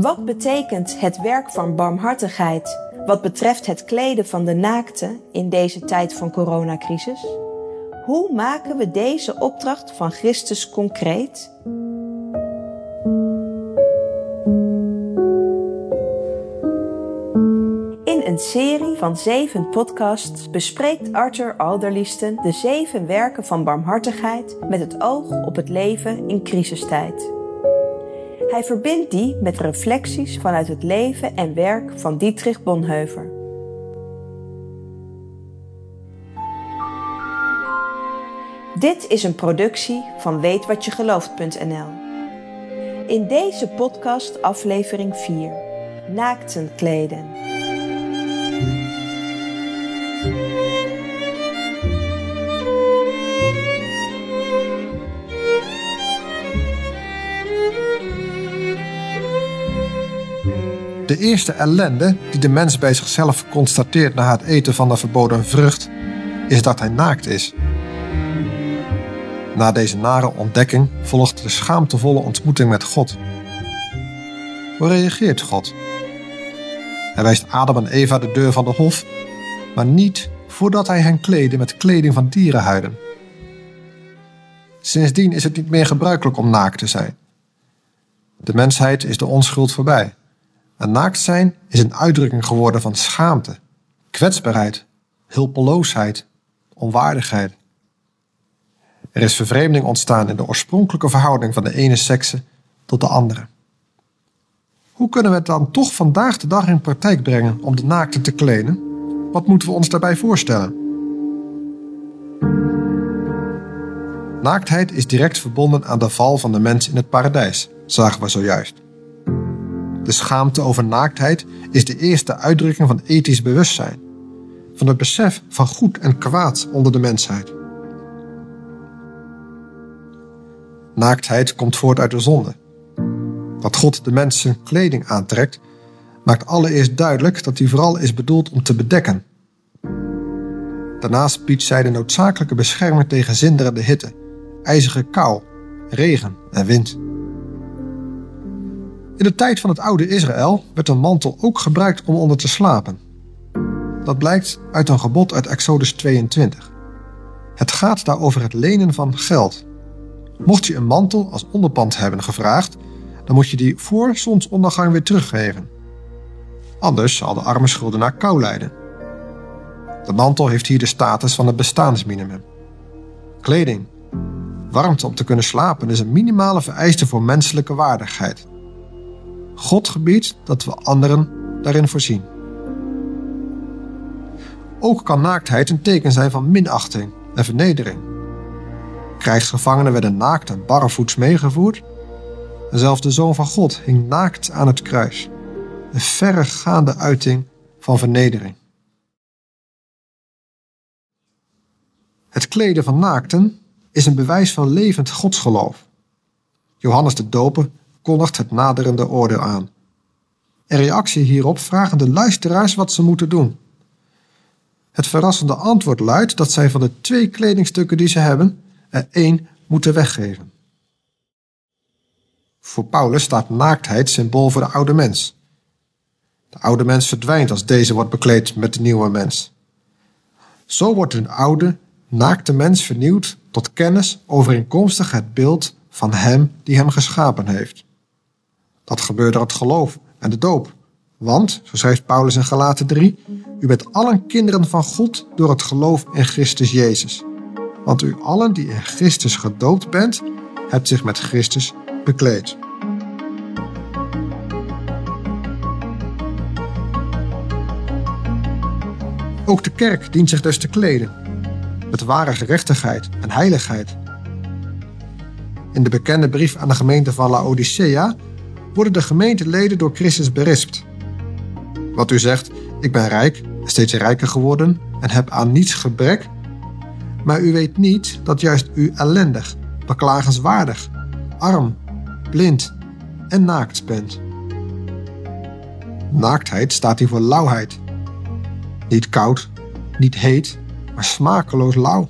Wat betekent het werk van barmhartigheid wat betreft het kleden van de naakte in deze tijd van coronacrisis? Hoe maken we deze opdracht van Christus concreet? In een serie van zeven podcasts bespreekt Arthur Alderliesten de zeven werken van barmhartigheid met het oog op het leven in crisistijd. Hij verbindt die met reflecties vanuit het leven en werk van Dietrich Bonhoeffer. Dit is een productie van weetwatjegelooft.nl. In deze podcast aflevering 4. Naakten kleden. De eerste ellende die de mens bij zichzelf constateert na het eten van de verboden vrucht, is dat hij naakt is. Na deze nare ontdekking volgt de schaamtevolle ontmoeting met God. Hoe reageert God? Hij wijst Adam en Eva de deur van de hof, maar niet voordat hij hen kleedde met kleding van dierenhuiden. Sindsdien is het niet meer gebruikelijk om naakt te zijn. De mensheid is de onschuld voorbij. En naakt zijn is een uitdrukking geworden van schaamte, kwetsbaarheid, hulpeloosheid, onwaardigheid. Er is vervreemding ontstaan in de oorspronkelijke verhouding van de ene sekse tot de andere. Hoe kunnen we het dan toch vandaag de dag in praktijk brengen om de naakte te kleden? Wat moeten we ons daarbij voorstellen? Naaktheid is direct verbonden aan de val van de mens in het paradijs, zagen we zojuist. De schaamte over naaktheid is de eerste uitdrukking van ethisch bewustzijn, van het besef van goed en kwaad onder de mensheid. Naaktheid komt voort uit de zonde. Dat God de mensen kleding aantrekt, maakt allereerst duidelijk dat die vooral is bedoeld om te bedekken. Daarnaast biedt zij de noodzakelijke bescherming tegen zinderende hitte, ijzige kou, regen en wind. In de tijd van het oude Israël werd een mantel ook gebruikt om onder te slapen. Dat blijkt uit een gebod uit Exodus 22. Het gaat daar over het lenen van geld. Mocht je een mantel als onderpand hebben gevraagd, dan moet je die voor zonsondergang weer teruggeven. Anders zal de arme schuldenaar kou lijden. De mantel heeft hier de status van het bestaansminimum. Kleding. Warmte om te kunnen slapen is een minimale vereiste voor menselijke waardigheid. God gebiedt dat we anderen daarin voorzien. Ook kan naaktheid een teken zijn van minachting en vernedering. Krijgsgevangenen werden naakt en barrevoets meegevoerd. En zelfs de Zoon van God hing naakt aan het kruis. Een verregaande uiting van vernedering. Het kleden van naakten is een bewijs van levend godsgeloof. Johannes de Doper kondigt het naderende oordeel aan. In reactie hierop vragen de luisteraars wat ze moeten doen. Het verrassende antwoord luidt dat zij van de twee kledingstukken die ze hebben, er één moeten weggeven. Voor Paulus staat naaktheid symbool voor de oude mens. De oude mens verdwijnt als deze wordt bekleed met de nieuwe mens. Zo wordt een oude, naakte mens vernieuwd tot kennis overeenkomstig het beeld van Hem die hem geschapen heeft. Door het geloof en de doop. Want, zo schrijft Paulus in Galaten 3, u bent allen kinderen van God door het geloof in Christus Jezus. Want u allen die in Christus gedoopt bent, hebt zich met Christus bekleed. Ook de kerk dient zich dus te kleden, met ware gerechtigheid en heiligheid. In de bekende brief aan de gemeente van Laodicea worden de gemeenteleden door Christus berispt. Wat u zegt, ik ben rijk, steeds rijker geworden en heb aan niets gebrek, maar u weet niet dat juist u ellendig, beklagenswaardig, arm, blind en naakt bent. Naaktheid staat hier voor lauwheid. Niet koud, niet heet, maar smakeloos lauw.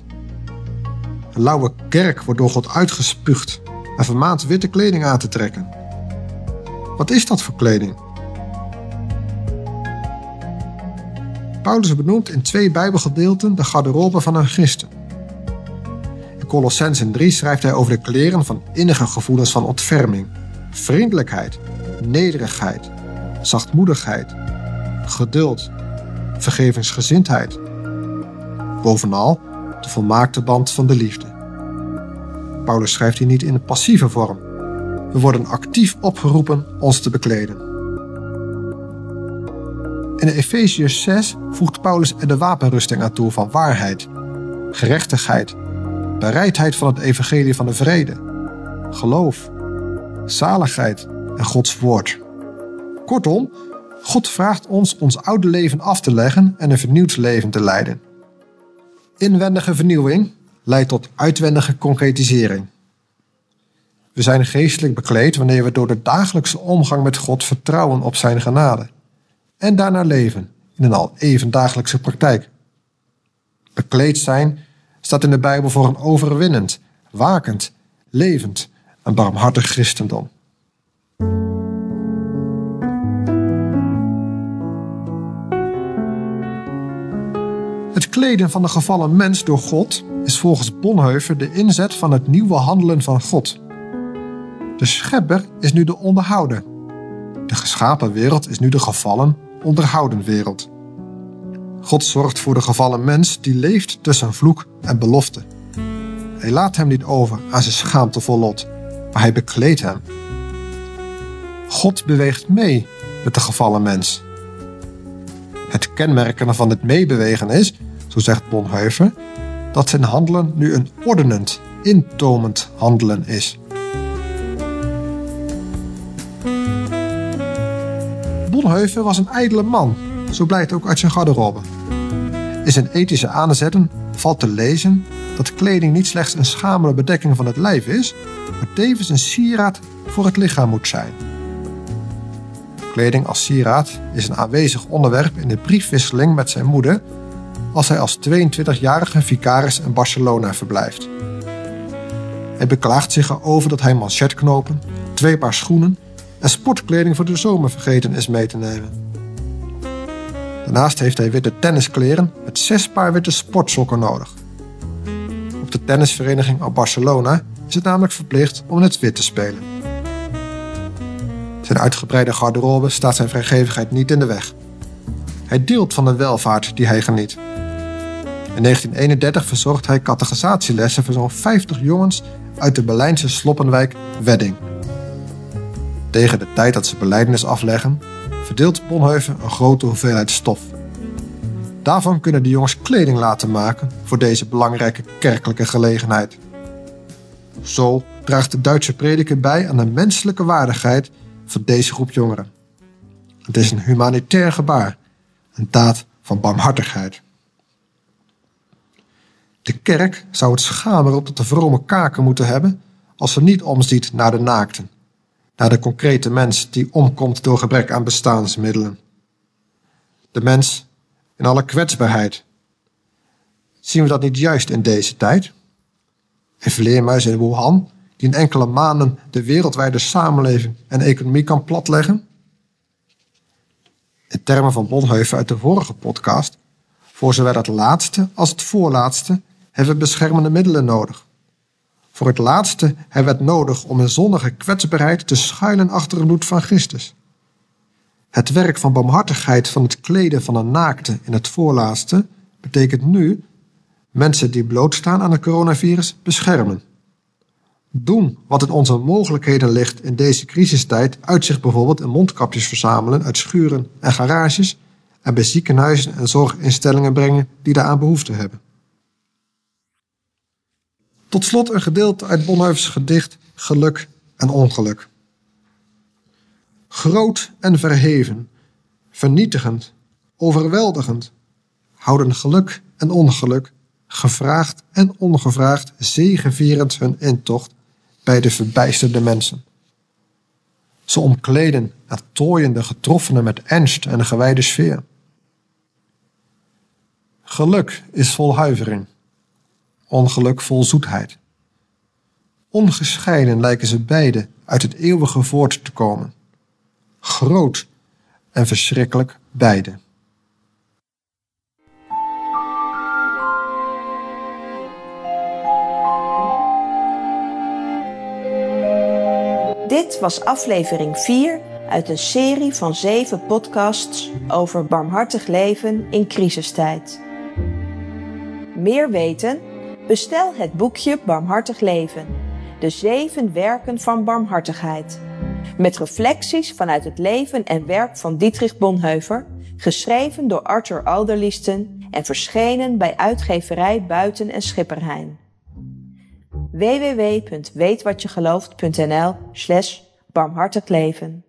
Een lauwe kerk wordt door God uitgespuugd en vermaand witte kleding aan te trekken. Wat is dat voor kleding? Paulus benoemt in twee Bijbelgedeelten de garderobe van een christen. In Colossensen 3 schrijft hij over de kleren van innige gevoelens van ontferming, vriendelijkheid, nederigheid, zachtmoedigheid, geduld, vergevingsgezindheid. Bovenal de volmaakte band van de liefde. Paulus schrijft hier niet in de passieve vorm. We worden actief opgeroepen ons te bekleden. In Efeziërs 6 voegt Paulus er de wapenrusting aan toe van waarheid, gerechtigheid, bereidheid van het evangelie van de vrede, geloof, zaligheid en Gods woord. Kortom, God vraagt ons ons oude leven af te leggen en een vernieuwd leven te leiden. Inwendige vernieuwing leidt tot uitwendige concretisering. We zijn geestelijk bekleed wanneer we door de dagelijkse omgang met God vertrouwen op Zijn genade en daarna leven in een al even dagelijkse praktijk. Bekleed zijn staat in de Bijbel voor een overwinnend, wakend, levend en barmhartig christendom. Het kleden van de gevallen mens door God is volgens Bonhoeffer de inzet van het nieuwe handelen van God. De schepper is nu de onderhouder. De geschapen wereld is nu de gevallen, onderhouden wereld. God zorgt voor de gevallen mens die leeft tussen vloek en belofte. Hij laat hem niet over aan zijn schaamtevol lot, maar hij bekleedt hem. God beweegt mee met de gevallen mens. Het kenmerkende van het meebewegen is, zo zegt Bonhoeffer, dat zijn handelen nu een ordenend, intomend handelen is. Bonhoeffer was een ijdele man, zo blijkt ook uit zijn garderobe. In zijn ethische aanzetten valt te lezen dat kleding niet slechts een schamele bedekking van het lijf is, maar tevens een sieraad voor het lichaam moet zijn. Kleding als sieraad is een aanwezig onderwerp in de briefwisseling met zijn moeder als hij als 22-jarige vicaris in Barcelona verblijft. Hij beklaagt zich erover dat hij manchetknopen, twee paar schoenen en sportkleding voor de zomer vergeten is mee te nemen. Daarnaast heeft hij witte tenniskleren met zes paar witte sportsokken nodig. Op de tennisvereniging op Barcelona is het namelijk verplicht om in het wit te spelen. Zijn uitgebreide garderobe staat zijn vrijgevigheid niet in de weg. Hij deelt van de welvaart die hij geniet. In 1931 verzorgt hij categorisatielessen voor zo'n 50 jongens uit de Berlijnse sloppenwijk Wedding. Tegen de tijd dat ze belijdenis afleggen, verdeelt Bonheuven een grote hoeveelheid stof. Daarvan kunnen de jongens kleding laten maken voor deze belangrijke kerkelijke gelegenheid. Zo draagt de Duitse prediker bij aan de menselijke waardigheid van deze groep jongeren. Het is een humanitair gebaar, een daad van barmhartigheid. De kerk zou het schameren tot de vrome kaken moeten hebben als ze niet omziet naar de naakten, naar de concrete mens die omkomt door gebrek aan bestaansmiddelen. De mens in alle kwetsbaarheid. Zien we dat niet juist in deze tijd? Een vleermuis in Wuhan, die in enkele maanden de wereldwijde samenleving en economie kan platleggen? In termen van Bonhoeffer uit de vorige podcast, voor zowel het laatste als het voorlaatste hebben we beschermende middelen nodig. Voor het laatste hebben we het nodig om in zonnige kwetsbaarheid te schuilen achter het bloed van Christus. Het werk van barmhartigheid van het kleden van een naakte in het voorlaatste betekent nu mensen die blootstaan aan het coronavirus beschermen. Doen wat in onze mogelijkheden ligt in deze crisistijd uitzicht bijvoorbeeld in mondkapjes verzamelen uit schuren en garages en bij ziekenhuizen en zorginstellingen brengen die daaraan behoefte hebben. Tot slot een gedeelte uit Bonhoeffers gedicht Geluk en Ongeluk. Groot en verheven, vernietigend, overweldigend, houden geluk en ongeluk, gevraagd en ongevraagd, zegevierend hun intocht bij de verbijsterde mensen. Ze omkleden het tooiende getroffenen met ernst en een gewijde sfeer. Geluk is vol huivering ongeluk vol zoetheid. Ongescheiden lijken ze beide uit het eeuwige voort te komen. groot en verschrikkelijk beide. Dit was aflevering 4 uit een serie van 7 podcasts over barmhartig leven in crisistijd. Meer weten? Bestel het boekje Barmhartig Leven. De zeven werken van barmhartigheid. Met reflecties vanuit het leven en werk van Dietrich Bonhoeffer, geschreven door Arthur Alderliesten en verschenen bij uitgeverij Buiten en Schipperheijn www.weetwatjegelooft.nl slash barmhartig leven.